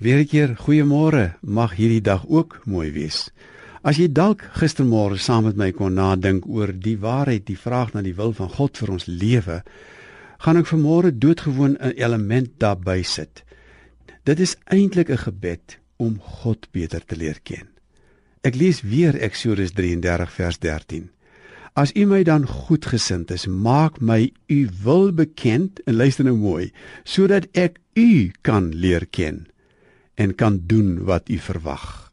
Weer 'n keer goeiemôre. Mag hierdie dag ook mooi wees. As jy dalk gistermôre saam met my kon nadink oor die waarheid, die vraag na die wil van God vir ons lewe, gaan ek vanmôre doodgewoon 'n element daarby sit. Dit is eintlik 'n gebed om God beter te leer ken. Ek lees weer Eksodus 33 vers 13. As U my dan goedgesind is, maak my U wil bekend en luister nou mooi, sodat ek U kan leer ken en kan doen wat U verwag.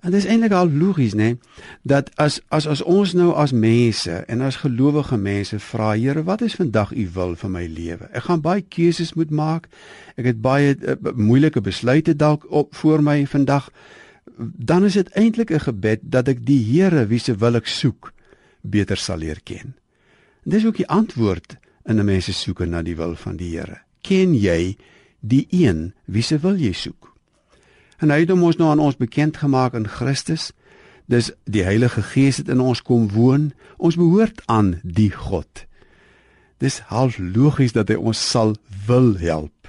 En dit is eintlik al logies, né, dat as as as ons nou as mense en as gelowige mense vra, Here, wat is vandag U wil vir my lewe? Ek gaan baie keuses moet maak. Ek het baie uh, moeilike besluite dalk op voor my vandag. Dan is dit eintlik 'n gebed dat ek die Here wie se wil ek soek beter sal leer ken. En dis ook die antwoord in 'n mens se soeke na die wil van die Here. Ken jy die een wie se wil jy soek? En hy het hom ons nou aan ons bekend gemaak in Christus. Dis die Heilige Gees het in ons kom woon. Ons behoort aan die God. Dis half logies dat hy ons sal wil help.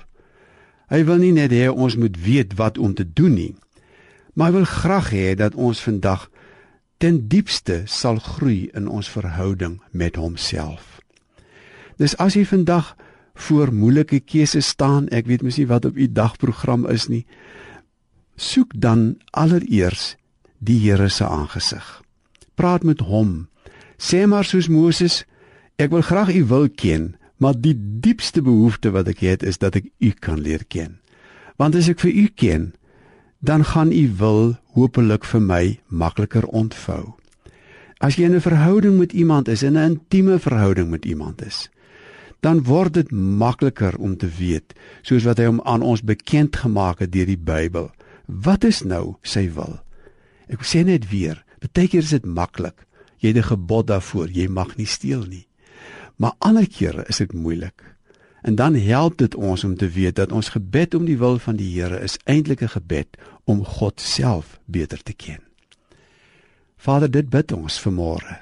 Hy wil nie net hê ons moet weet wat om te doen nie, maar hy wil graag hê dat ons vandag ten diepste sal groei in ons verhouding met homself. Dis as jy vandag voor moeilike keuses staan, ek weet mos nie wat op u dagprogram is nie, soek dan allereers die Here se aangesig. Praat met hom. Sê maar soos Moses, ek wil graag u wil ken, maar die diepste behoefte wat ek het is dat ek u kan leer ken. Want as ek vir u ken, dan gaan u wil hopelik vir my makliker ontvou. As jy in 'n verhouding met iemand is, in 'n intieme verhouding met iemand is, dan word dit makliker om te weet, soos wat hy hom aan ons bekend gemaak het deur die Bybel. Wat is nou sy wil? Ek sê net weer, baie keer is dit maklik. Jy het 'n gebod daarvoor, jy mag nie steel nie. Maar ander kere is dit moeilik. En dan help dit ons om te weet dat ons gebed om die wil van die Here is eintlik 'n gebed om God self beter te ken. Vader, dit bid ons vanmôre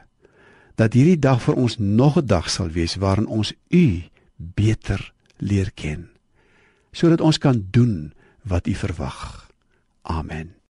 dat hierdie dag vir ons nog 'n dag sal wees waarin ons U beter leer ken, sodat ons kan doen wat U verwag. Amen.